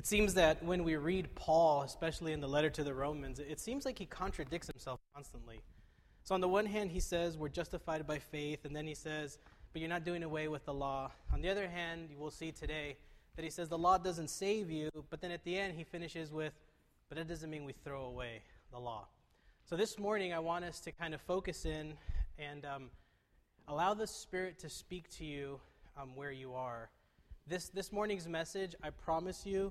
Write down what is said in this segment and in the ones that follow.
It seems that when we read Paul, especially in the letter to the Romans, it seems like he contradicts himself constantly. So, on the one hand, he says we're justified by faith, and then he says, but you're not doing away with the law. On the other hand, you will see today that he says the law doesn't save you, but then at the end, he finishes with, but that doesn't mean we throw away the law. So, this morning, I want us to kind of focus in and um, allow the Spirit to speak to you um, where you are. This, this morning's message, I promise you,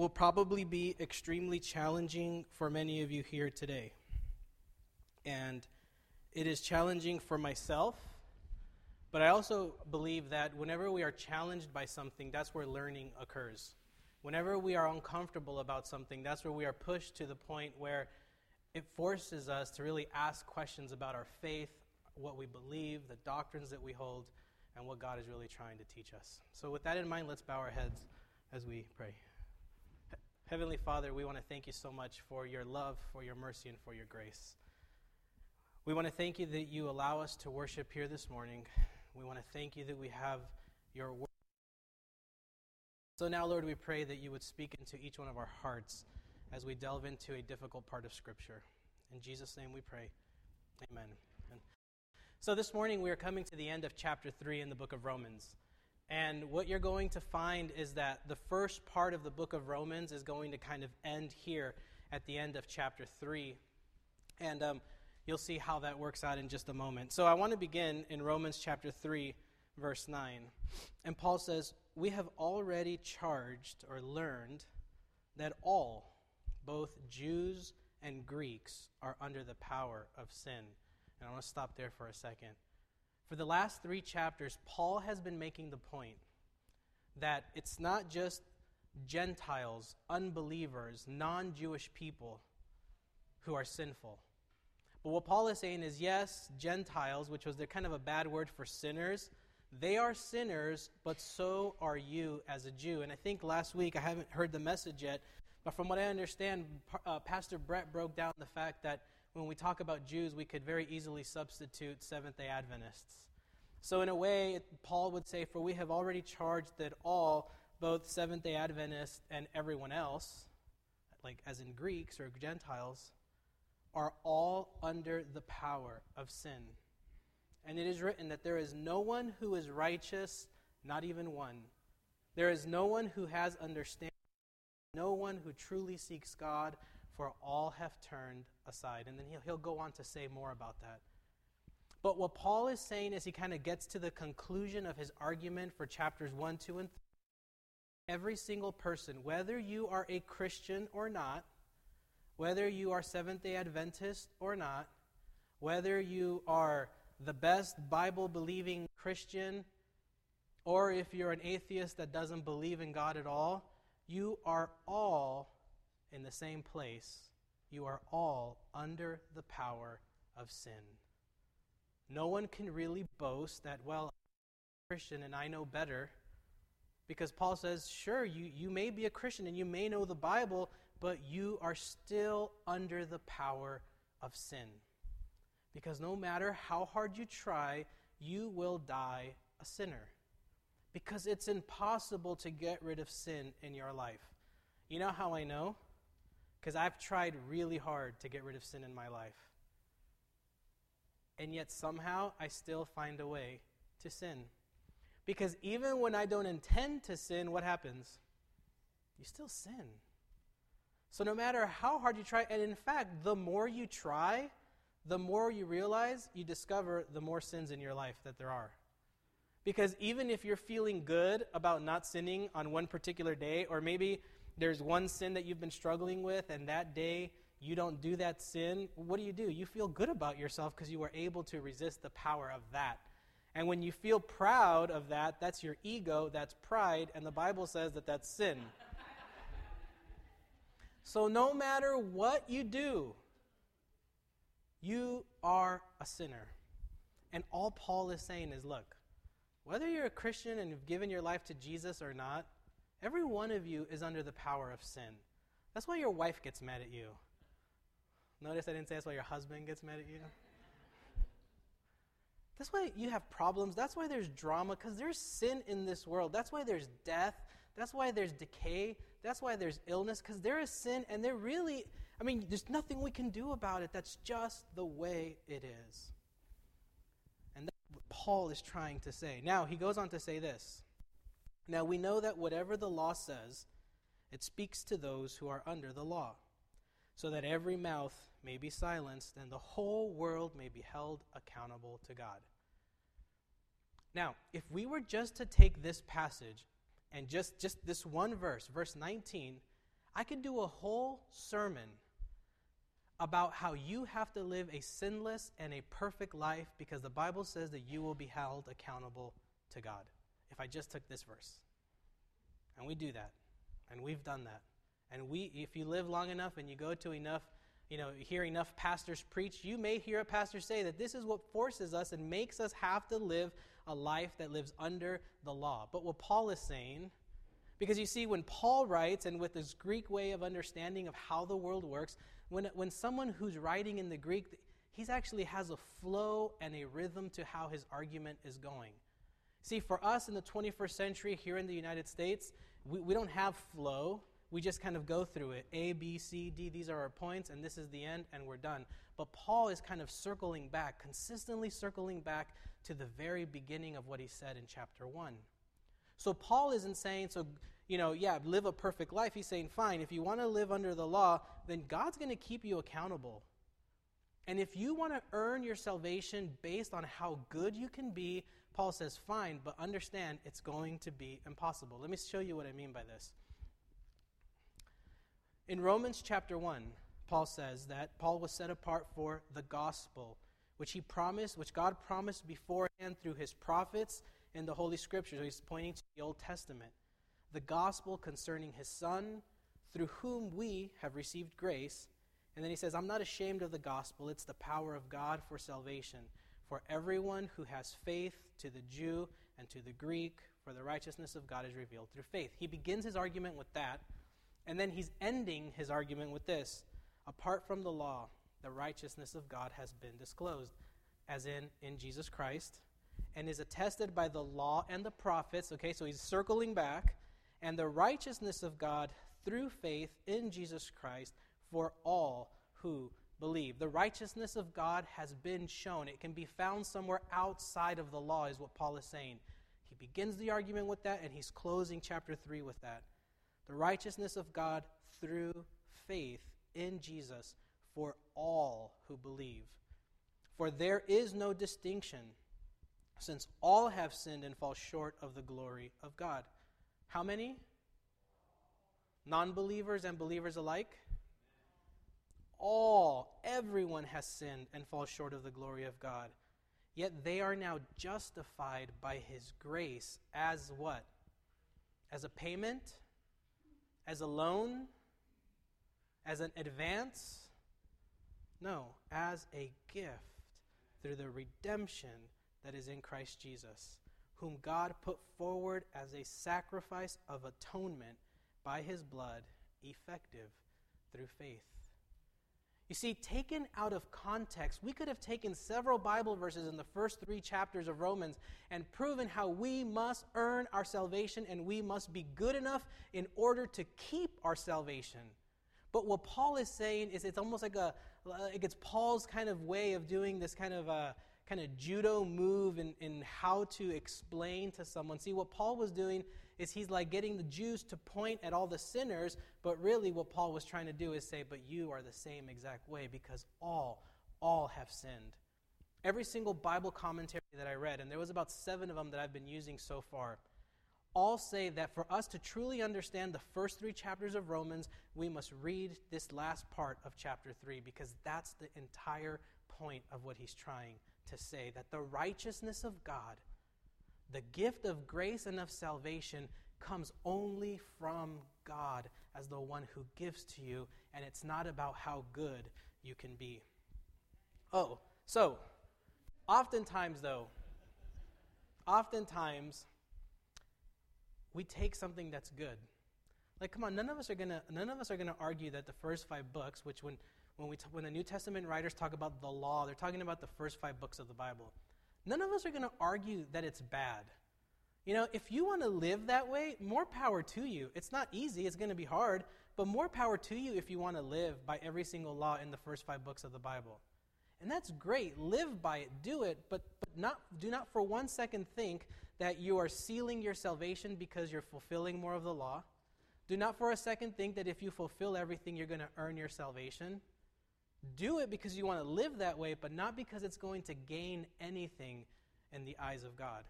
will probably be extremely challenging for many of you here today. And it is challenging for myself, but I also believe that whenever we are challenged by something, that's where learning occurs. Whenever we are uncomfortable about something, that's where we are pushed to the point where it forces us to really ask questions about our faith, what we believe, the doctrines that we hold, and what God is really trying to teach us. So, with that in mind, let's bow our heads as we pray. Heavenly Father, we want to thank you so much for your love, for your mercy, and for your grace. We want to thank you that you allow us to worship here this morning. We want to thank you that we have your word. So now, Lord, we pray that you would speak into each one of our hearts as we delve into a difficult part of Scripture. In Jesus' name we pray. Amen. So this morning we are coming to the end of chapter 3 in the book of Romans. And what you're going to find is that the first part of the book of Romans is going to kind of end here at the end of chapter 3. And um, you'll see how that works out in just a moment. So I want to begin in Romans chapter 3, verse 9. And Paul says, We have already charged or learned that all, both Jews and Greeks, are under the power of sin. And I want to stop there for a second. For the last three chapters, Paul has been making the point that it's not just Gentiles, unbelievers, non Jewish people who are sinful. But what Paul is saying is yes, Gentiles, which was their kind of a bad word for sinners, they are sinners, but so are you as a Jew. And I think last week, I haven't heard the message yet, but from what I understand, uh, Pastor Brett broke down the fact that when we talk about Jews, we could very easily substitute Seventh day Adventists. So, in a way, Paul would say, For we have already charged that all, both Seventh day Adventists and everyone else, like as in Greeks or Gentiles, are all under the power of sin. And it is written that there is no one who is righteous, not even one. There is no one who has understanding, no one who truly seeks God for all have turned aside. And then he'll, he'll go on to say more about that. But what Paul is saying as he kind of gets to the conclusion of his argument for chapters 1, 2, and 3, every single person, whether you are a Christian or not, whether you are Seventh day Adventist or not, whether you are the best Bible believing Christian, or if you're an atheist that doesn't believe in God at all, you are all in the same place, you are all under the power of sin. No one can really boast that, well, I'm a Christian and I know better. Because Paul says, sure, you, you may be a Christian and you may know the Bible, but you are still under the power of sin. Because no matter how hard you try, you will die a sinner. Because it's impossible to get rid of sin in your life. You know how I know? Because I've tried really hard to get rid of sin in my life. And yet somehow I still find a way to sin. Because even when I don't intend to sin, what happens? You still sin. So no matter how hard you try, and in fact, the more you try, the more you realize, you discover the more sins in your life that there are. Because even if you're feeling good about not sinning on one particular day, or maybe there's one sin that you've been struggling with, and that day you don't do that sin, what do you do? You feel good about yourself because you were able to resist the power of that. And when you feel proud of that, that's your ego, that's pride, and the Bible says that that's sin. so no matter what you do, you are a sinner. And all Paul is saying is look, whether you're a Christian and you've given your life to Jesus or not, Every one of you is under the power of sin. That's why your wife gets mad at you. Notice I didn't say that's why your husband gets mad at you. That's why you have problems. That's why there's drama, because there's sin in this world. That's why there's death. That's why there's decay. That's why there's illness, because there is sin, and there really, I mean, there's nothing we can do about it. That's just the way it is. And that's what Paul is trying to say. Now, he goes on to say this. Now, we know that whatever the law says, it speaks to those who are under the law, so that every mouth may be silenced and the whole world may be held accountable to God. Now, if we were just to take this passage and just, just this one verse, verse 19, I could do a whole sermon about how you have to live a sinless and a perfect life because the Bible says that you will be held accountable to God. If I just took this verse. And we do that. And we've done that. And we if you live long enough and you go to enough you know, hear enough pastors preach, you may hear a pastor say that this is what forces us and makes us have to live a life that lives under the law. But what Paul is saying, because you see, when Paul writes, and with this Greek way of understanding of how the world works, when, when someone who's writing in the Greek, he actually has a flow and a rhythm to how his argument is going. See, for us in the 21st century here in the United States, we, we don't have flow we just kind of go through it. A, B, C, D, these are our points, and this is the end, and we're done. But Paul is kind of circling back, consistently circling back to the very beginning of what he said in chapter 1. So Paul isn't saying, so, you know, yeah, live a perfect life. He's saying, fine, if you want to live under the law, then God's going to keep you accountable. And if you want to earn your salvation based on how good you can be, Paul says, fine, but understand it's going to be impossible. Let me show you what I mean by this. In Romans chapter 1, Paul says that Paul was set apart for the gospel, which he promised, which God promised beforehand through his prophets in the Holy Scriptures. So he's pointing to the Old Testament. The gospel concerning his Son, through whom we have received grace. And then he says, I'm not ashamed of the gospel. It's the power of God for salvation for everyone who has faith, to the Jew and to the Greek, for the righteousness of God is revealed through faith. He begins his argument with that. And then he's ending his argument with this Apart from the law, the righteousness of God has been disclosed, as in in Jesus Christ, and is attested by the law and the prophets. Okay, so he's circling back. And the righteousness of God through faith in Jesus Christ for all who believe. The righteousness of God has been shown. It can be found somewhere outside of the law, is what Paul is saying. He begins the argument with that, and he's closing chapter 3 with that the righteousness of God through faith in Jesus for all who believe. For there is no distinction, since all have sinned and fall short of the glory of God. How many? Non believers and believers alike? All, everyone has sinned and falls short of the glory of God. Yet they are now justified by his grace as what? As a payment? as a loan, as an advance. No, as a gift through the redemption that is in Christ Jesus, whom God put forward as a sacrifice of atonement by his blood, effective through faith. You see, taken out of context, we could have taken several Bible verses in the first three chapters of Romans and proven how we must earn our salvation and we must be good enough in order to keep our salvation. But what Paul is saying is it's almost like a, like it's Paul's kind of way of doing this kind of a kind of judo move in, in how to explain to someone. See, what Paul was doing is he's like getting the Jews to point at all the sinners, but really what Paul was trying to do is say, but you are the same exact way because all, all have sinned. Every single Bible commentary that I read, and there was about seven of them that I've been using so far, all say that for us to truly understand the first three chapters of Romans, we must read this last part of chapter 3 because that's the entire point of what he's trying to say that the righteousness of God the gift of grace and of salvation comes only from God as the one who gives to you, and it's not about how good you can be. Oh, so, oftentimes, though, oftentimes, we take something that's good. Like, come on, none of us are gonna none of us are gonna argue that the first five books, which when when we t- when the New Testament writers talk about the law, they're talking about the first five books of the Bible. None of us are going to argue that it's bad. You know, if you want to live that way, more power to you. It's not easy, it's going to be hard, but more power to you if you want to live by every single law in the first five books of the Bible. And that's great. Live by it, do it, but, but not, do not for one second think that you are sealing your salvation because you're fulfilling more of the law. Do not for a second think that if you fulfill everything, you're going to earn your salvation. Do it because you want to live that way, but not because it's going to gain anything in the eyes of God.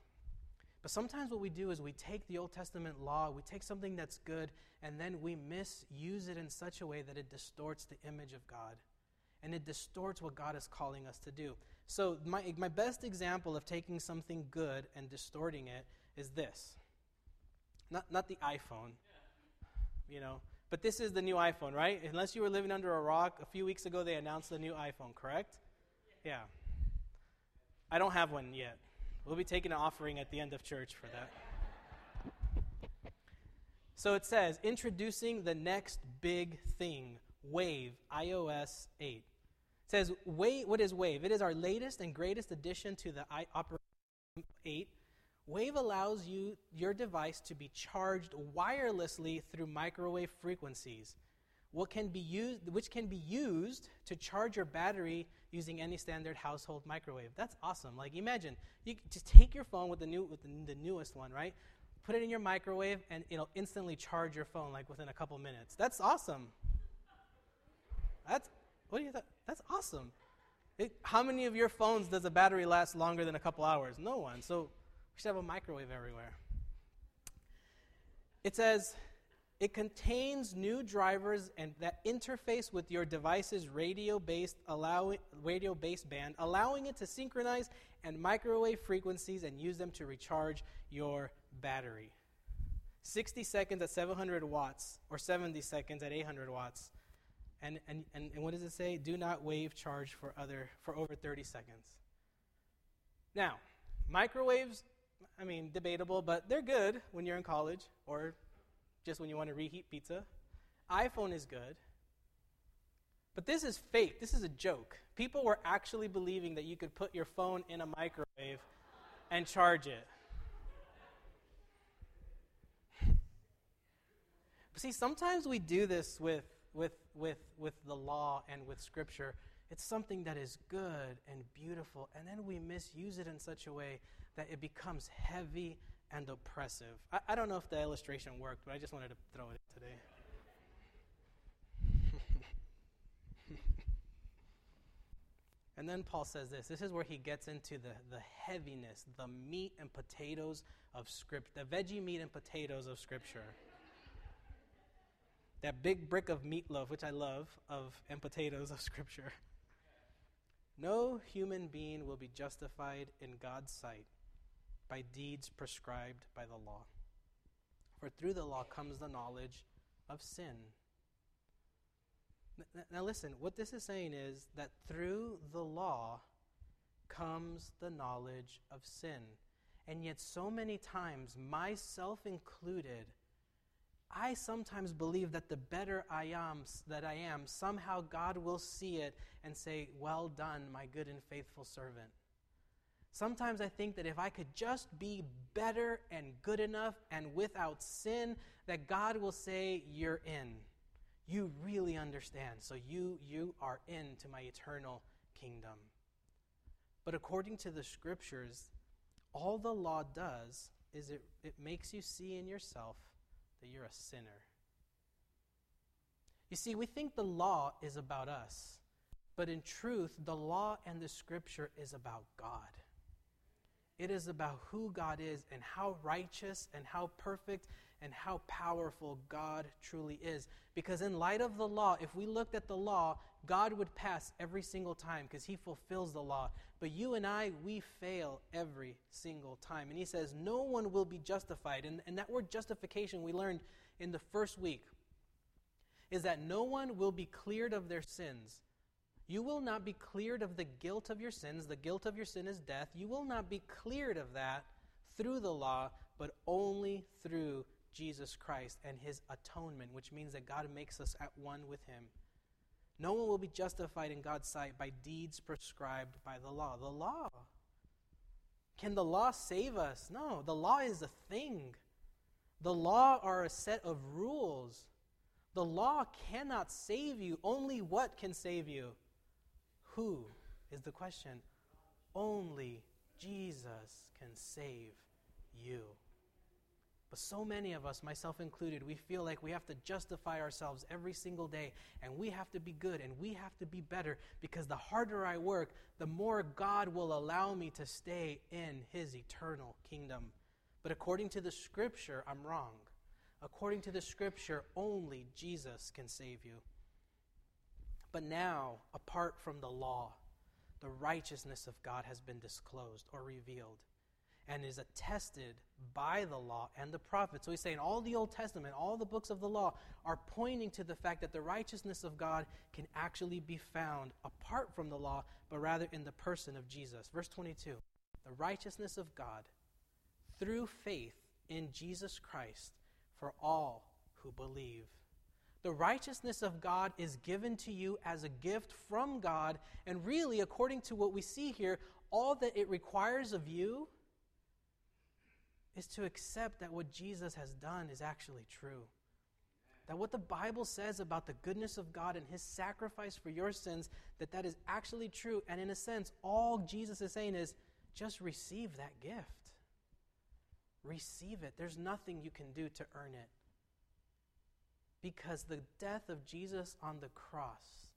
But sometimes what we do is we take the Old Testament law, we take something that's good, and then we misuse it in such a way that it distorts the image of God. And it distorts what God is calling us to do. So, my, my best example of taking something good and distorting it is this. Not, not the iPhone, you know, but this is the new iPhone, right? Unless you were living under a rock, a few weeks ago they announced the new iPhone, correct? Yeah. I don't have one yet. We'll be taking an offering at the end of church for that. So it says, introducing the next big thing, Wave, iOS 8. It says, Wave, what is Wave? It is our latest and greatest addition to the I, Operating 8. Wave allows you your device to be charged wirelessly through microwave frequencies what can be used, which can be used to charge your battery using any standard household microwave. That's awesome. Like imagine you just take your phone with the new with the, the newest one, right? Put it in your microwave and it'll instantly charge your phone like within a couple minutes. That's awesome. That's what do you th- That's awesome. It, how many of your phones does a battery last longer than a couple hours? No one. So should have a microwave everywhere. It says it contains new drivers and that interface with your device's radio-based allowing, radio-based band, allowing it to synchronize and microwave frequencies and use them to recharge your battery. 60 seconds at 700 watts or 70 seconds at 800 watts. And, and, and, and what does it say? Do not wave charge for, other, for over 30 seconds. Now, microwaves, I mean, debatable, but they're good when you're in college or just when you want to reheat pizza. iPhone is good. But this is fake. This is a joke. People were actually believing that you could put your phone in a microwave and charge it. See, sometimes we do this with, with, with, with the law and with Scripture. It's something that is good and beautiful, and then we misuse it in such a way that it becomes heavy and oppressive. I, I don't know if the illustration worked, but I just wanted to throw it in today. and then Paul says this. This is where he gets into the, the heaviness, the meat and potatoes of script, the veggie meat and potatoes of scripture. that big brick of meatloaf, which I love, of and potatoes of scripture. No human being will be justified in God's sight by deeds prescribed by the law. For through the law comes the knowledge of sin. Now, listen, what this is saying is that through the law comes the knowledge of sin. And yet, so many times, myself included, I sometimes believe that the better I am, that I am, somehow God will see it and say, Well done, my good and faithful servant. Sometimes I think that if I could just be better and good enough and without sin, that God will say, You're in. You really understand. So you, you are into my eternal kingdom. But according to the scriptures, all the law does is it, it makes you see in yourself that you're a sinner. You see, we think the law is about us, but in truth, the law and the scripture is about God. It is about who God is and how righteous and how perfect and how powerful God truly is. Because in light of the law, if we looked at the law, God would pass every single time because he fulfills the law. But you and I, we fail every single time. And he says, no one will be justified. And, and that word justification we learned in the first week is that no one will be cleared of their sins you will not be cleared of the guilt of your sins. The guilt of your sin is death. You will not be cleared of that through the law, but only through Jesus Christ and his atonement, which means that God makes us at one with him. No one will be justified in God's sight by deeds prescribed by the law. The law Can the law save us? No, the law is a thing. The law are a set of rules. The law cannot save you. Only what can save you? Who is the question? Only Jesus can save you. But so many of us, myself included, we feel like we have to justify ourselves every single day and we have to be good and we have to be better because the harder I work, the more God will allow me to stay in His eternal kingdom. But according to the scripture, I'm wrong. According to the scripture, only Jesus can save you. But now, apart from the law, the righteousness of God has been disclosed or revealed and is attested by the law and the prophets. So he's saying all the Old Testament, all the books of the law are pointing to the fact that the righteousness of God can actually be found apart from the law, but rather in the person of Jesus. Verse 22 The righteousness of God through faith in Jesus Christ for all who believe. The righteousness of God is given to you as a gift from God, and really, according to what we see here, all that it requires of you is to accept that what Jesus has done is actually true. That what the Bible says about the goodness of God and his sacrifice for your sins, that that is actually true. And in a sense, all Jesus is saying is just receive that gift. Receive it. There's nothing you can do to earn it. Because the death of Jesus on the cross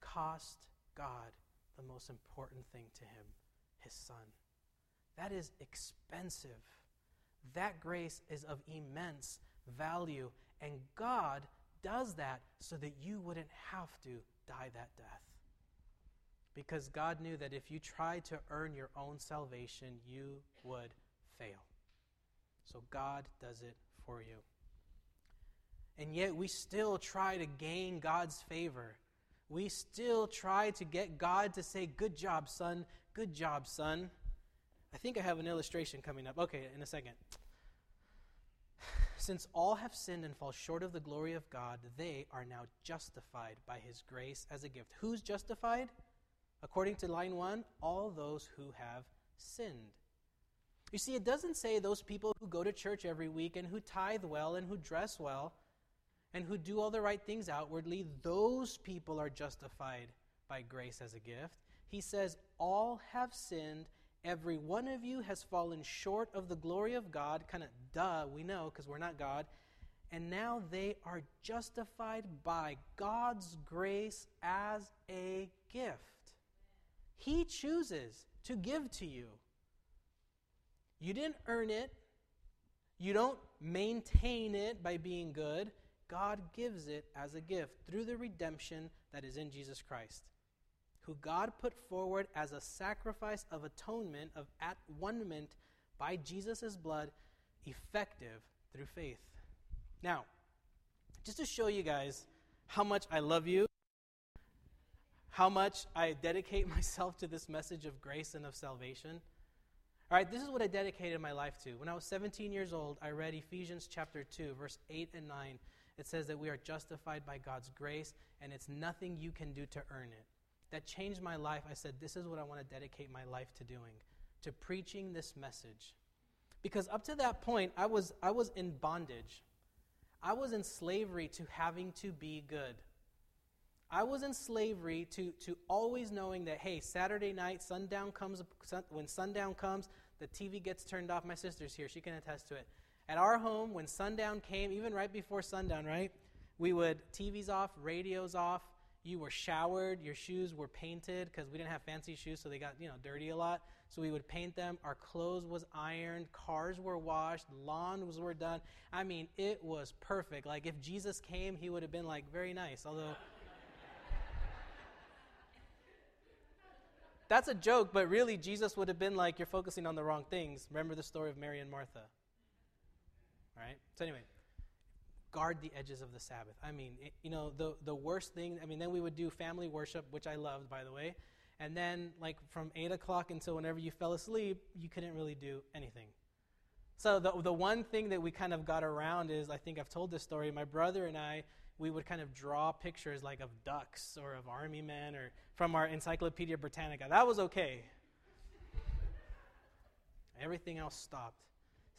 cost God the most important thing to him, his son. That is expensive. That grace is of immense value. And God does that so that you wouldn't have to die that death. Because God knew that if you tried to earn your own salvation, you would fail. So God does it for you. And yet we still try to gain God's favor. We still try to get God to say, Good job, son. Good job, son. I think I have an illustration coming up. Okay, in a second. Since all have sinned and fall short of the glory of God, they are now justified by his grace as a gift. Who's justified? According to line one, all those who have sinned. You see, it doesn't say those people who go to church every week and who tithe well and who dress well and who do all the right things outwardly, those people are justified by grace as a gift. He says, All have sinned Every one of you has fallen short of the glory of God. Kind of duh, we know because we're not God. And now they are justified by God's grace as a gift. He chooses to give to you. You didn't earn it, you don't maintain it by being good. God gives it as a gift through the redemption that is in Jesus Christ who God put forward as a sacrifice of atonement, of at one by Jesus' blood, effective through faith. Now, just to show you guys how much I love you, how much I dedicate myself to this message of grace and of salvation. All right, this is what I dedicated my life to. When I was 17 years old, I read Ephesians chapter 2, verse 8 and 9. It says that we are justified by God's grace, and it's nothing you can do to earn it that changed my life, I said, This is what I want to dedicate my life to doing, to preaching this message. Because up to that point, I was, I was in bondage. I was in slavery to having to be good. I was in slavery to, to always knowing that, hey, Saturday night, sundown comes, when sundown comes, the TV gets turned off. My sister's here, she can attest to it. At our home, when sundown came, even right before sundown, right, we would TVs off, radios off, you were showered, your shoes were painted because we didn't have fancy shoes, so they got you know dirty a lot. So we would paint them. Our clothes was ironed, cars were washed, lawns were done. I mean, it was perfect. Like if Jesus came, he would have been like very nice. Although that's a joke, but really Jesus would have been like, you're focusing on the wrong things. Remember the story of Mary and Martha. All right. So anyway guard the edges of the Sabbath. I mean, it, you know, the, the worst thing, I mean, then we would do family worship, which I loved, by the way. And then, like, from 8 o'clock until whenever you fell asleep, you couldn't really do anything. So, the, the one thing that we kind of got around is I think I've told this story. My brother and I, we would kind of draw pictures like of ducks or of army men or from our Encyclopedia Britannica. That was okay. Everything else stopped.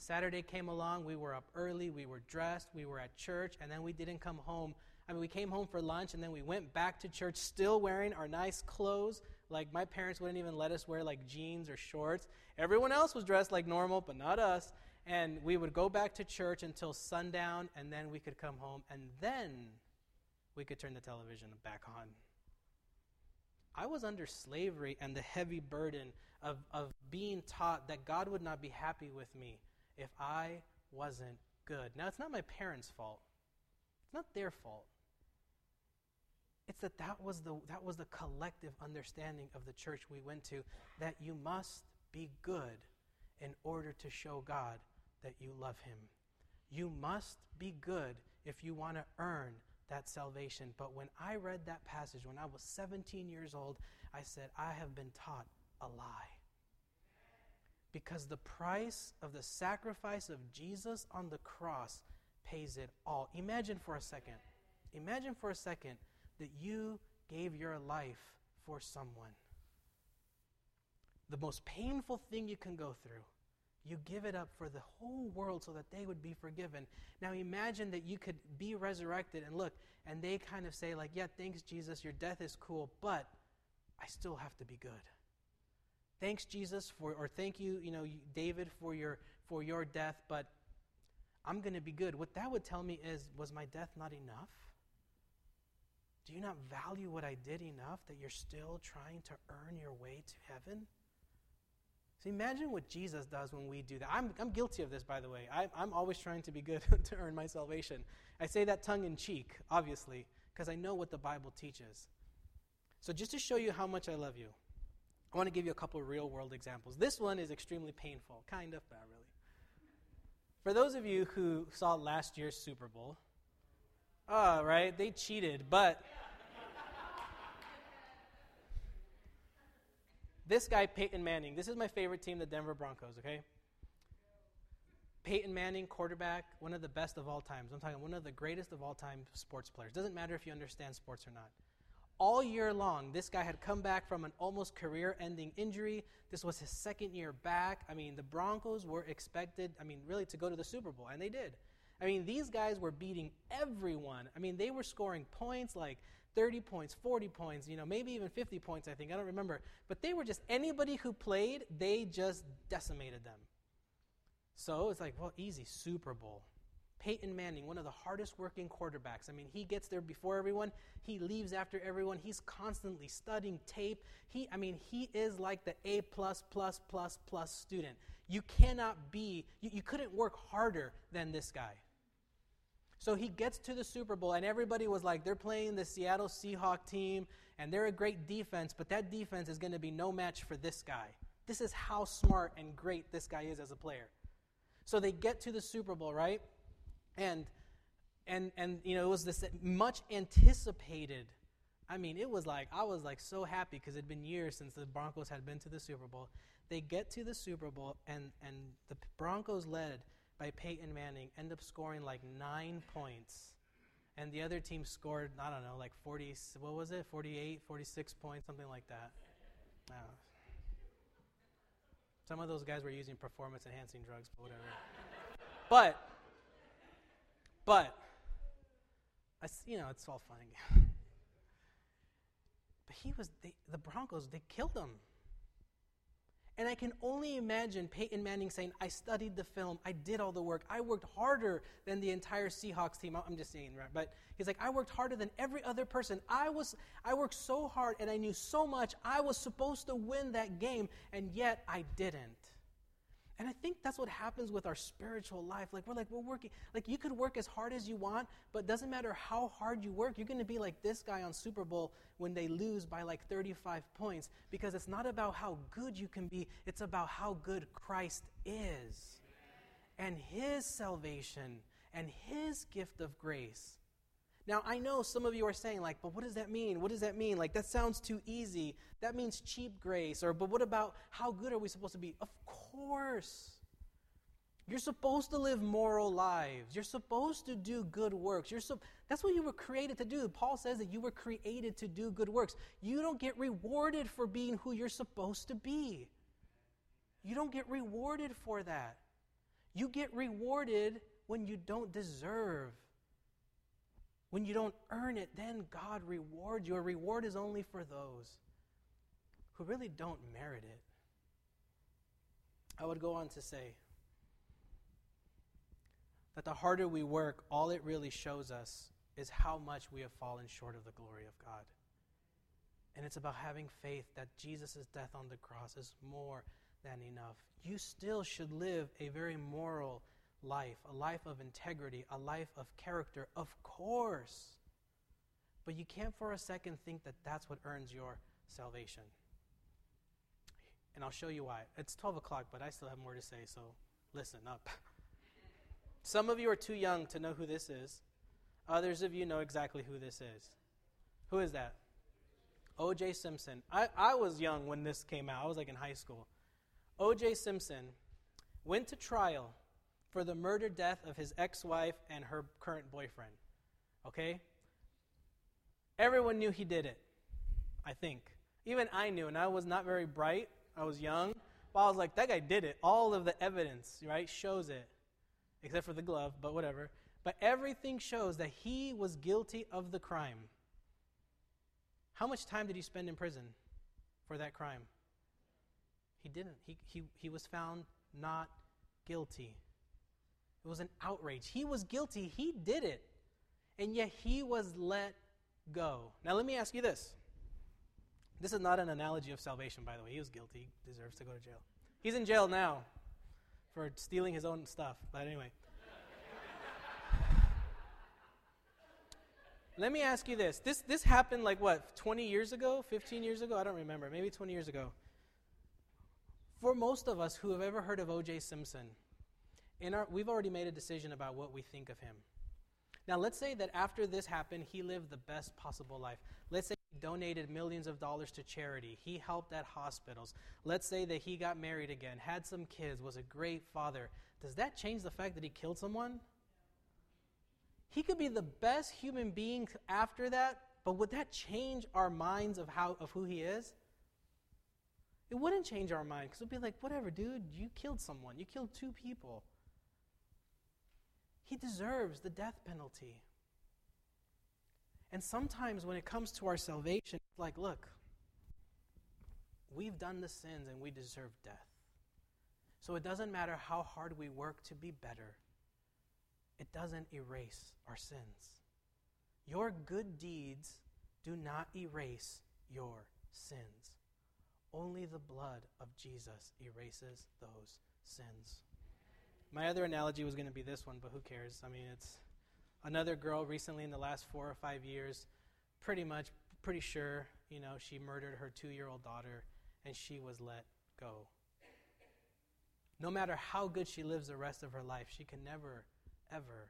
Saturday came along, we were up early, we were dressed, we were at church, and then we didn't come home. I mean, we came home for lunch, and then we went back to church still wearing our nice clothes. Like, my parents wouldn't even let us wear, like, jeans or shorts. Everyone else was dressed like normal, but not us. And we would go back to church until sundown, and then we could come home, and then we could turn the television back on. I was under slavery and the heavy burden of, of being taught that God would not be happy with me if I wasn't good. Now, it's not my parents' fault, it's not their fault. It's that that was, the, that was the collective understanding of the church we went to that you must be good in order to show God that you love Him. You must be good if you want to earn that salvation. But when I read that passage, when I was 17 years old, I said, I have been taught a lie. Because the price of the sacrifice of Jesus on the cross pays it all. Imagine for a second, imagine for a second that you gave your life for someone. The most painful thing you can go through you give it up for the whole world so that they would be forgiven. Now imagine that you could be resurrected and look, and they kind of say, like, yeah, thanks, Jesus, your death is cool, but I still have to be good. Thanks, Jesus, for or thank you, you know, David, for your for your death, but I'm gonna be good. What that would tell me is, was my death not enough? Do you not value what I did enough that you're still trying to earn your way to heaven? So imagine what Jesus does when we do that. I'm, I'm guilty of this, by the way. I, I'm always trying to be good to earn my salvation. I say that tongue in cheek, obviously, because I know what the Bible teaches. So just to show you how much I love you, I want to give you a couple real world examples. This one is extremely painful, kind of, but not really. For those of you who saw last year's Super Bowl, oh, right, they cheated, but This guy, Peyton Manning, this is my favorite team, the Denver Broncos, okay? Peyton Manning, quarterback, one of the best of all times. I'm talking one of the greatest of all time sports players. Doesn't matter if you understand sports or not. All year long, this guy had come back from an almost career ending injury. This was his second year back. I mean, the Broncos were expected, I mean, really to go to the Super Bowl, and they did. I mean, these guys were beating everyone. I mean, they were scoring points like 30 points, 40 points, you know, maybe even 50 points, I think. I don't remember. But they were just, anybody who played, they just decimated them. So it's like, well, easy, Super Bowl. Peyton Manning, one of the hardest working quarterbacks. I mean, he gets there before everyone. He leaves after everyone. He's constantly studying tape. He, I mean, he is like the A plus plus plus plus student. You cannot be, you, you couldn't work harder than this guy. So he gets to the Super Bowl, and everybody was like, they're playing the Seattle Seahawk team, and they're a great defense, but that defense is going to be no match for this guy. This is how smart and great this guy is as a player. So they get to the Super Bowl, right? And and and you know, it was this much anticipated. I mean, it was like I was like so happy because it'd been years since the Broncos had been to the Super Bowl. They get to the Super Bowl and and the Broncos led by Peyton Manning end up scoring like nine points. And the other team scored, I don't know, like 40, what was it, 48, 46 points, something like that. Some of those guys were using performance enhancing drugs, but whatever. but, but, I, you know, it's all fun but he was, they, the Broncos, they killed him. And I can only imagine Peyton Manning saying, I studied the film, I did all the work, I worked harder than the entire Seahawks team. I'm just saying, right? But he's like, I worked harder than every other person. I was I worked so hard and I knew so much. I was supposed to win that game, and yet I didn't. And I think that's what happens with our spiritual life. Like we're like we're working like you could work as hard as you want, but doesn't matter how hard you work, you're going to be like this guy on Super Bowl when they lose by like 35 points because it's not about how good you can be, it's about how good Christ is. And his salvation and his gift of grace. Now, I know some of you are saying, like, but what does that mean? What does that mean? Like, that sounds too easy. That means cheap grace. Or, but what about how good are we supposed to be? Of course. You're supposed to live moral lives. You're supposed to do good works. You're so, that's what you were created to do. Paul says that you were created to do good works. You don't get rewarded for being who you're supposed to be. You don't get rewarded for that. You get rewarded when you don't deserve. When you don't earn it, then God rewards you. A reward is only for those who really don't merit it. I would go on to say that the harder we work, all it really shows us is how much we have fallen short of the glory of God. And it's about having faith that Jesus' death on the cross is more than enough. You still should live a very moral life, a life of integrity, a life of character, of course. But you can't for a second think that that's what earns your salvation. And I'll show you why. It's 12 o'clock, but I still have more to say, so listen up. Some of you are too young to know who this is. Others of you know exactly who this is. Who is that? O.J. Simpson. I, I was young when this came out. I was like in high school. O.J. Simpson went to trial for the murder death of his ex wife and her current boyfriend. Okay? Everyone knew he did it, I think. Even I knew, and I was not very bright. I was young. But I was like, that guy did it. All of the evidence, right, shows it. Except for the glove, but whatever. But everything shows that he was guilty of the crime. How much time did he spend in prison for that crime? He didn't. He, he, he was found not guilty. It was an outrage. He was guilty. He did it. And yet he was let go. Now, let me ask you this. This is not an analogy of salvation, by the way. He was guilty. Deserves to go to jail. He's in jail now for stealing his own stuff. But anyway. Let me ask you this. This this happened like what, 20 years ago, 15 years ago? I don't remember. Maybe 20 years ago. For most of us who have ever heard of O.J. Simpson, in our, we've already made a decision about what we think of him. Now, let's say that after this happened, he lived the best possible life. Let's say donated millions of dollars to charity. He helped at hospitals. Let's say that he got married again, had some kids, was a great father. Does that change the fact that he killed someone? He could be the best human being after that, but would that change our minds of how of who he is? It wouldn't change our mind because we'd be like, whatever, dude, you killed someone. You killed two people. He deserves the death penalty. And sometimes when it comes to our salvation, it's like, look, we've done the sins and we deserve death. So it doesn't matter how hard we work to be better it doesn't erase our sins. Your good deeds do not erase your sins. Only the blood of Jesus erases those sins. My other analogy was going to be this one, but who cares? I mean, it's another girl recently in the last four or five years, pretty much, pretty sure, you know, she murdered her two year old daughter and she was let go. No matter how good she lives the rest of her life, she can never ever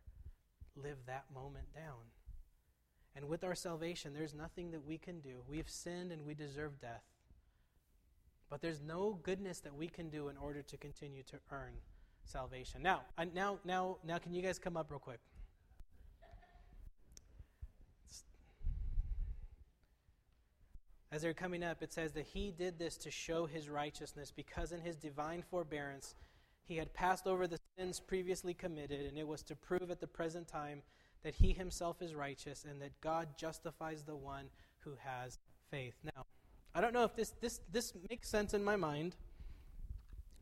live that moment down. And with our salvation, there's nothing that we can do. We have sinned and we deserve death. But there's no goodness that we can do in order to continue to earn salvation. Now, now, now, now, can you guys come up real quick? As they're coming up, it says that he did this to show his righteousness because in his divine forbearance he had passed over the sins previously committed, and it was to prove at the present time that he himself is righteous and that God justifies the one who has faith. Now, I don't know if this, this, this makes sense in my mind,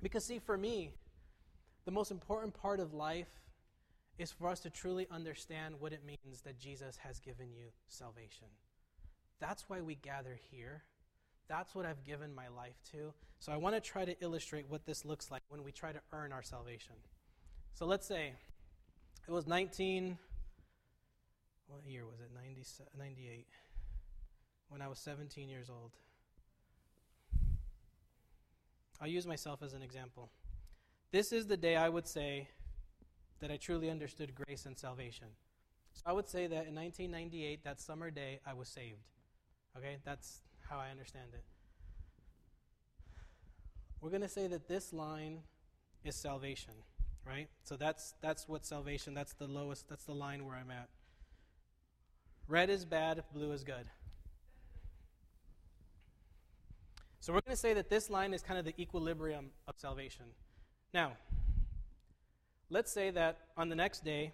because, see, for me, the most important part of life is for us to truly understand what it means that Jesus has given you salvation. That's why we gather here. That's what I've given my life to. So I want to try to illustrate what this looks like when we try to earn our salvation. So let's say it was 19, what year was it? 90, 98. When I was 17 years old. I'll use myself as an example. This is the day I would say that I truly understood grace and salvation. So I would say that in 1998, that summer day, I was saved. Okay, that's how I understand it. We're going to say that this line is salvation, right? So that's that's what salvation, that's the lowest, that's the line where I'm at. Red is bad, blue is good. So we're going to say that this line is kind of the equilibrium of salvation. Now, let's say that on the next day,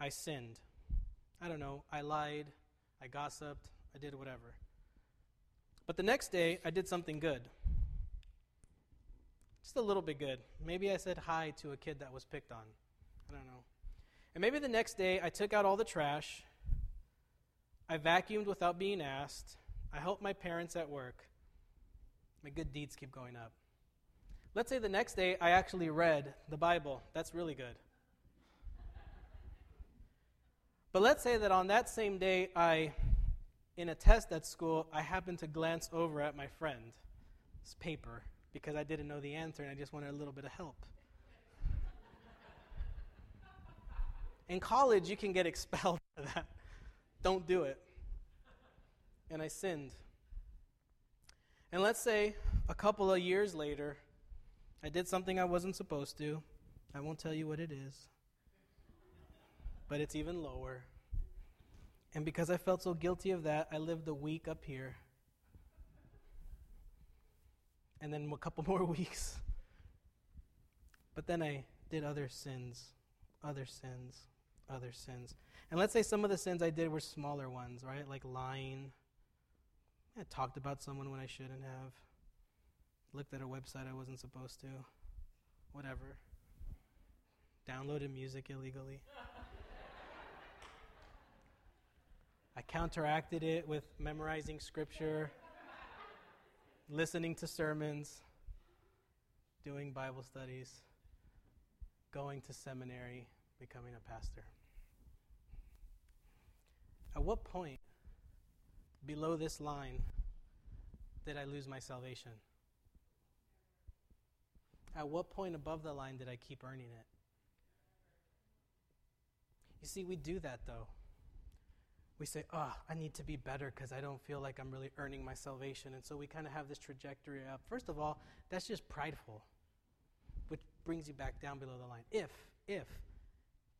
I sinned. I don't know, I lied, I gossiped, I did whatever. But the next day, I did something good. Just a little bit good. Maybe I said hi to a kid that was picked on. I don't know. And maybe the next day, I took out all the trash. I vacuumed without being asked. I helped my parents at work. My good deeds keep going up. Let's say the next day I actually read the Bible. That's really good. But let's say that on that same day, I, in a test at school, I happened to glance over at my friend's paper because I didn't know the answer and I just wanted a little bit of help. In college, you can get expelled for that. Don't do it. And I sinned. And let's say a couple of years later, I did something I wasn't supposed to. I won't tell you what it is, but it's even lower. And because I felt so guilty of that, I lived a week up here. And then a couple more weeks. But then I did other sins, other sins, other sins. And let's say some of the sins I did were smaller ones, right? Like lying. I talked about someone when I shouldn't have. Looked at a website I wasn't supposed to. Whatever. Downloaded music illegally. I counteracted it with memorizing scripture, listening to sermons, doing Bible studies, going to seminary, becoming a pastor. At what point below this line did I lose my salvation? At what point above the line did I keep earning it? You see, we do that though. We say, oh, I need to be better because I don't feel like I'm really earning my salvation. And so we kind of have this trajectory up. First of all, that's just prideful, which brings you back down below the line. If, if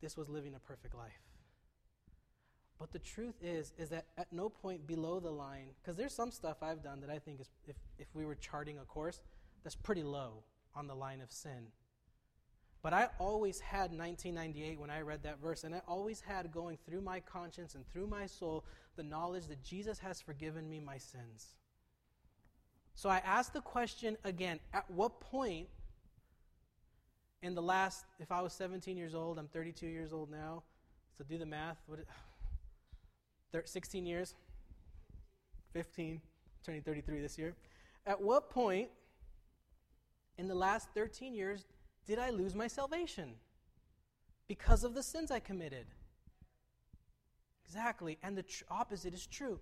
this was living a perfect life. But the truth is, is that at no point below the line, because there's some stuff I've done that I think is, if, if we were charting a course, that's pretty low on the line of sin. But I always had 1998 when I read that verse, and I always had going through my conscience and through my soul the knowledge that Jesus has forgiven me my sins. So I asked the question again at what point in the last, if I was 17 years old, I'm 32 years old now, so do the math. What, 16 years, 15, turning 33 this year. At what point in the last 13 years did I lose my salvation? Because of the sins I committed. Exactly. And the tr- opposite is true.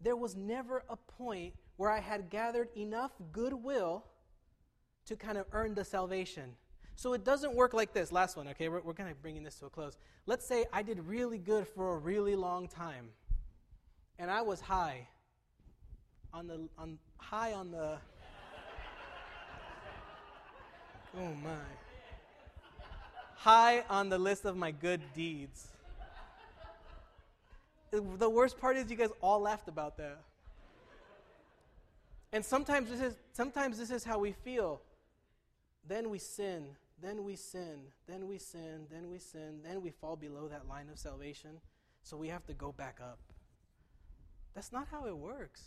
There was never a point where I had gathered enough goodwill to kind of earn the salvation. So it doesn't work like this. Last one, okay? We're, we're kind of bringing this to a close. Let's say I did really good for a really long time and I was high on the on high on the Oh my. High on the list of my good deeds. The worst part is you guys all laughed about that. And sometimes this is sometimes this is how we feel. Then we sin, then we sin, then we sin, then we sin, then we fall below that line of salvation. So we have to go back up. That's not how it works.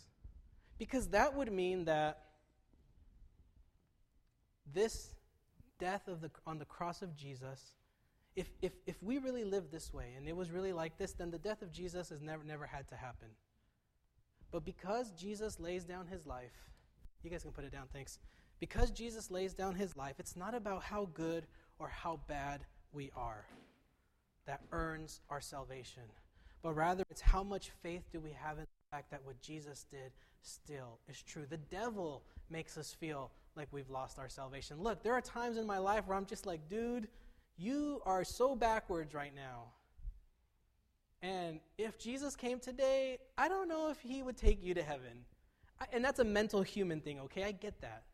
Because that would mean that this death of the, on the cross of Jesus, if, if, if we really lived this way and it was really like this, then the death of Jesus has never, never had to happen. But because Jesus lays down his life, you guys can put it down, thanks. Because Jesus lays down his life, it's not about how good or how bad we are that earns our salvation, but rather it's how much faith do we have in the fact that what Jesus did still is true. The devil makes us feel like we've lost our salvation. Look, there are times in my life where I'm just like, dude, you are so backwards right now. And if Jesus came today, I don't know if he would take you to heaven. I, and that's a mental human thing, okay? I get that.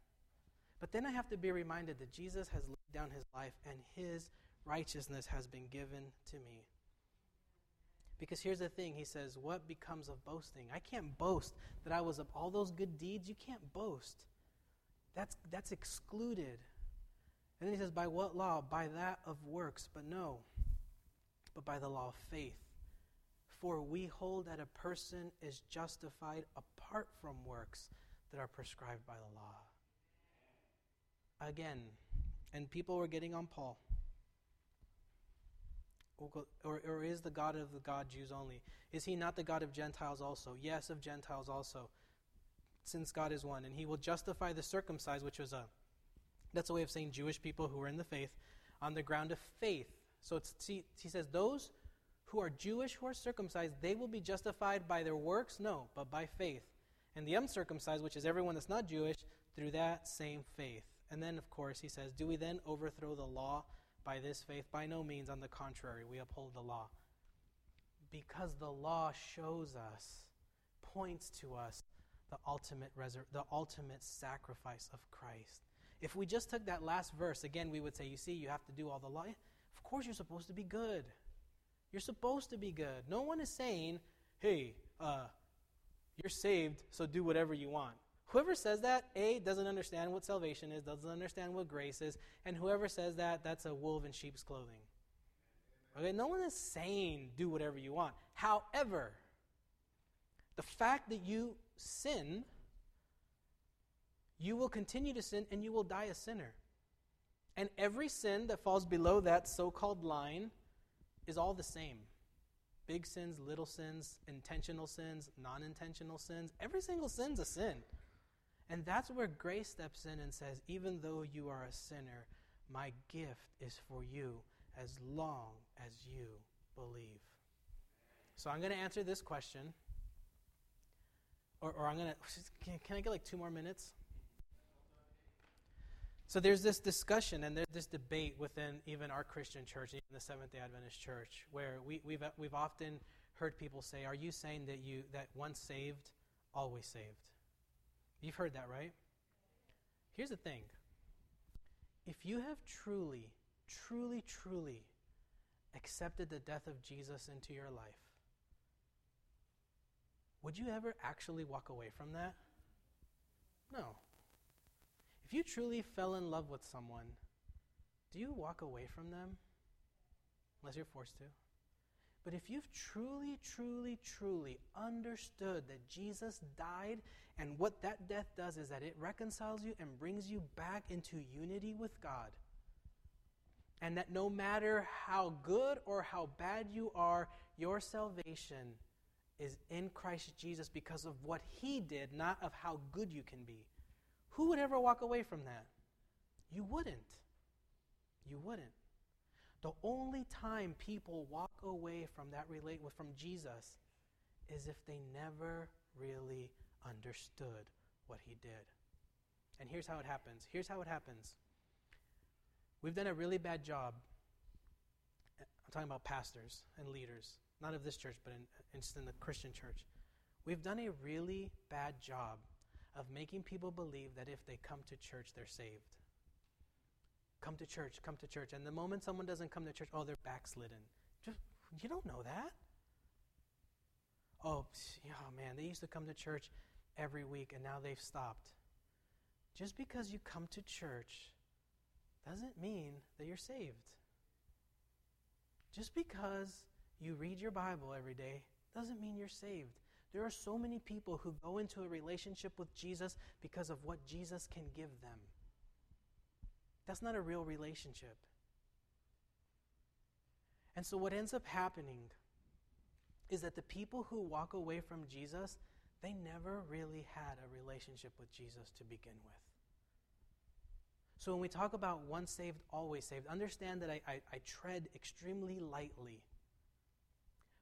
But then I have to be reminded that Jesus has laid down his life and his righteousness has been given to me. Because here's the thing He says, What becomes of boasting? I can't boast that I was of all those good deeds. You can't boast. That's, that's excluded. And then he says, By what law? By that of works. But no, but by the law of faith. For we hold that a person is justified apart from works that are prescribed by the law. Again, and people were getting on Paul. Or, or, is the God of the God Jews only? Is he not the God of Gentiles also? Yes, of Gentiles also, since God is one. And he will justify the circumcised, which was a, that's a way of saying Jewish people who are in the faith, on the ground of faith. So see, he says, those who are Jewish, who are circumcised, they will be justified by their works? No, but by faith. And the uncircumcised, which is everyone that's not Jewish, through that same faith. And then, of course, he says, Do we then overthrow the law by this faith? By no means. On the contrary, we uphold the law. Because the law shows us, points to us, the ultimate, resur- the ultimate sacrifice of Christ. If we just took that last verse, again, we would say, You see, you have to do all the law. Of course, you're supposed to be good. You're supposed to be good. No one is saying, Hey, uh, you're saved, so do whatever you want. Whoever says that, A, doesn't understand what salvation is, doesn't understand what grace is, and whoever says that, that's a wolf in sheep's clothing. Okay, no one is saying do whatever you want. However, the fact that you sin, you will continue to sin and you will die a sinner. And every sin that falls below that so called line is all the same big sins, little sins, intentional sins, non intentional sins. Every single sin's a sin. And that's where grace steps in and says, even though you are a sinner, my gift is for you as long as you believe. So I'm going to answer this question. Or, or I'm going to. Can, can I get like two more minutes? So there's this discussion and there's this debate within even our Christian church, even the Seventh Day Adventist Church, where we, we've we've often heard people say, "Are you saying that you that once saved, always saved?" You've heard that, right? Here's the thing if you have truly, truly, truly accepted the death of Jesus into your life, would you ever actually walk away from that? No. If you truly fell in love with someone, do you walk away from them? Unless you're forced to. But if you've truly, truly, truly understood that Jesus died and what that death does is that it reconciles you and brings you back into unity with God, and that no matter how good or how bad you are, your salvation is in Christ Jesus because of what He did, not of how good you can be. Who would ever walk away from that? You wouldn't. You wouldn't. The only time people walk away from that relate with from Jesus is if they never really understood what he did. And here's how it happens. Here's how it happens. We've done a really bad job. I'm talking about pastors and leaders, not of this church, but in, in, the Christian church. We've done a really bad job of making people believe that if they come to church, they're saved. Come to church, come to church. And the moment someone doesn't come to church, oh, they're backslidden. Just, you don't know that. Oh, oh, man, they used to come to church every week and now they've stopped. Just because you come to church doesn't mean that you're saved. Just because you read your Bible every day doesn't mean you're saved. There are so many people who go into a relationship with Jesus because of what Jesus can give them. That's not a real relationship. And so, what ends up happening is that the people who walk away from Jesus, they never really had a relationship with Jesus to begin with. So, when we talk about once saved, always saved, understand that I, I, I tread extremely lightly.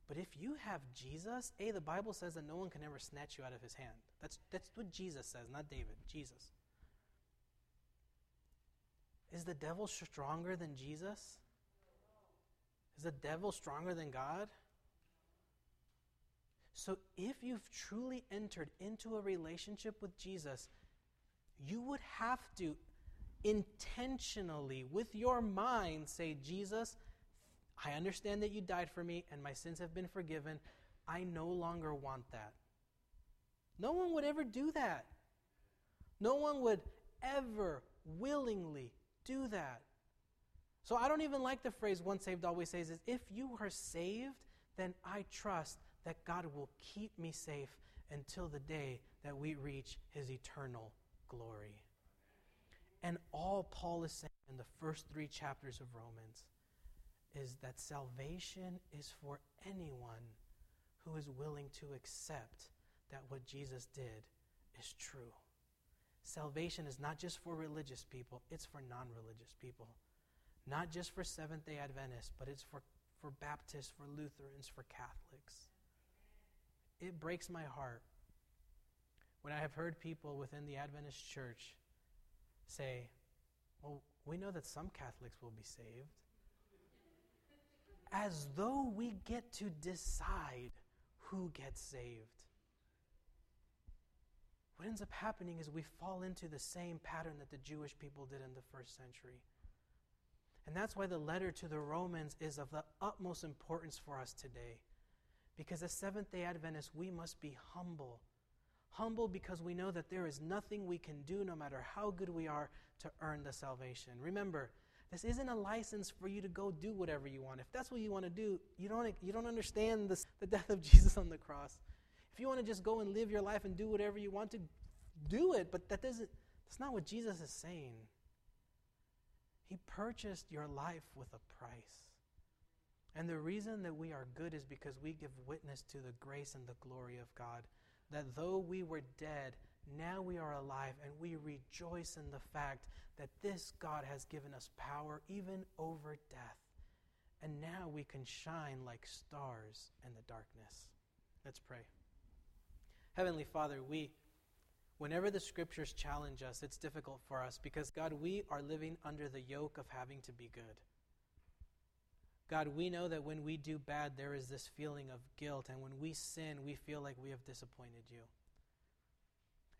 But if you have Jesus, A, the Bible says that no one can ever snatch you out of his hand. That's, that's what Jesus says, not David, Jesus. Is the devil stronger than Jesus? Is the devil stronger than God? So, if you've truly entered into a relationship with Jesus, you would have to intentionally, with your mind, say, Jesus, I understand that you died for me and my sins have been forgiven. I no longer want that. No one would ever do that. No one would ever willingly do that. So I don't even like the phrase once saved, always saved. Is if you are saved, then I trust that God will keep me safe until the day that we reach his eternal glory. And all Paul is saying in the first three chapters of Romans is that salvation is for anyone who is willing to accept that what Jesus did is true. Salvation is not just for religious people, it's for non religious people. Not just for Seventh day Adventists, but it's for, for Baptists, for Lutherans, for Catholics. It breaks my heart when I have heard people within the Adventist church say, Well, we know that some Catholics will be saved. As though we get to decide who gets saved. What ends up happening is we fall into the same pattern that the Jewish people did in the first century. And that's why the letter to the Romans is of the utmost importance for us today. Because as Seventh day Adventists, we must be humble. Humble because we know that there is nothing we can do, no matter how good we are, to earn the salvation. Remember, this isn't a license for you to go do whatever you want. If that's what you want to do, you don't, you don't understand this, the death of Jesus on the cross. If you want to just go and live your life and do whatever you want to, do it. But that doesn't, that's not what Jesus is saying. He purchased your life with a price. And the reason that we are good is because we give witness to the grace and the glory of God. That though we were dead, now we are alive, and we rejoice in the fact that this God has given us power even over death. And now we can shine like stars in the darkness. Let's pray. Heavenly Father, we Whenever the scriptures challenge us, it's difficult for us because, God, we are living under the yoke of having to be good. God, we know that when we do bad, there is this feeling of guilt, and when we sin, we feel like we have disappointed you.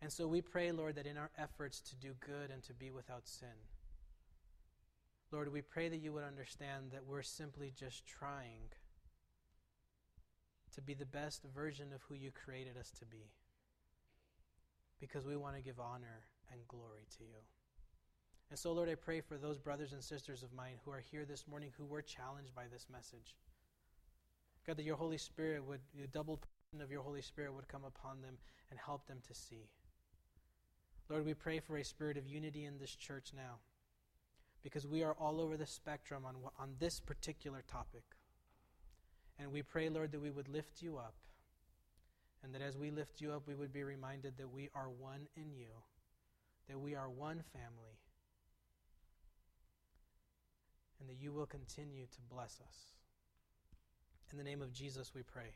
And so we pray, Lord, that in our efforts to do good and to be without sin, Lord, we pray that you would understand that we're simply just trying to be the best version of who you created us to be because we want to give honor and glory to you. And so, Lord, I pray for those brothers and sisters of mine who are here this morning who were challenged by this message. God, that your Holy Spirit would, the double portion of your Holy Spirit would come upon them and help them to see. Lord, we pray for a spirit of unity in this church now because we are all over the spectrum on, on this particular topic. And we pray, Lord, that we would lift you up and that as we lift you up, we would be reminded that we are one in you, that we are one family, and that you will continue to bless us. In the name of Jesus, we pray.